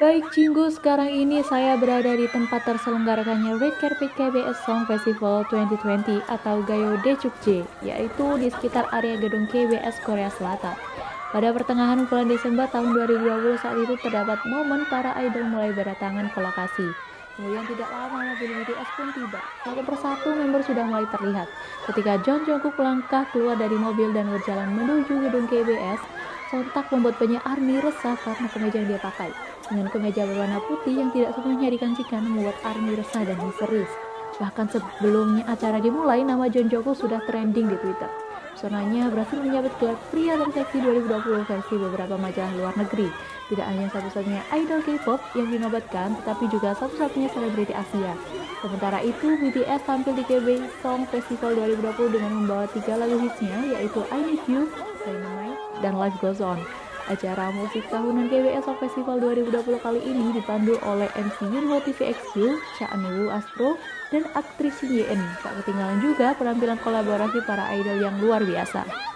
Baik Cinggu, sekarang ini saya berada di tempat terselenggarakannya Red Carpet KBS Song Festival 2020 atau Gayo Dechukje, yaitu di sekitar area gedung KBS Korea Selatan. Pada pertengahan bulan Desember tahun 2020 saat itu terdapat momen para idol mulai berdatangan ke lokasi. Kemudian tidak lama mobil BTS pun tiba. Satu persatu member sudah mulai terlihat. Ketika John Jungkook melangkah keluar dari mobil dan berjalan menuju gedung KBS, sontak membuat banyak ARMY resah karena kemeja yang dia pakai dengan kemeja berwarna putih yang tidak sepenuhnya dikancikan membuat Army resah dan histeris. Bahkan sebelumnya acara dimulai, nama John Joko sudah trending di Twitter. Pesonanya berhasil menyabet gelar pria terseksi 2020 versi beberapa majalah luar negeri. Tidak hanya satu-satunya idol K-pop yang dinobatkan, tetapi juga satu-satunya selebriti Asia. Sementara itu, BTS tampil di KB Song Festival 2020 dengan membawa tiga lagu hitsnya, yaitu I Need You, Dynamite, dan Life Goes On. Acara musik tahunan GWS Festival 2020 kali ini dipandu oleh MC Yunho TVXQ, Eun Astro, dan aktris Yin. Tak ketinggalan juga penampilan kolaborasi para idol yang luar biasa.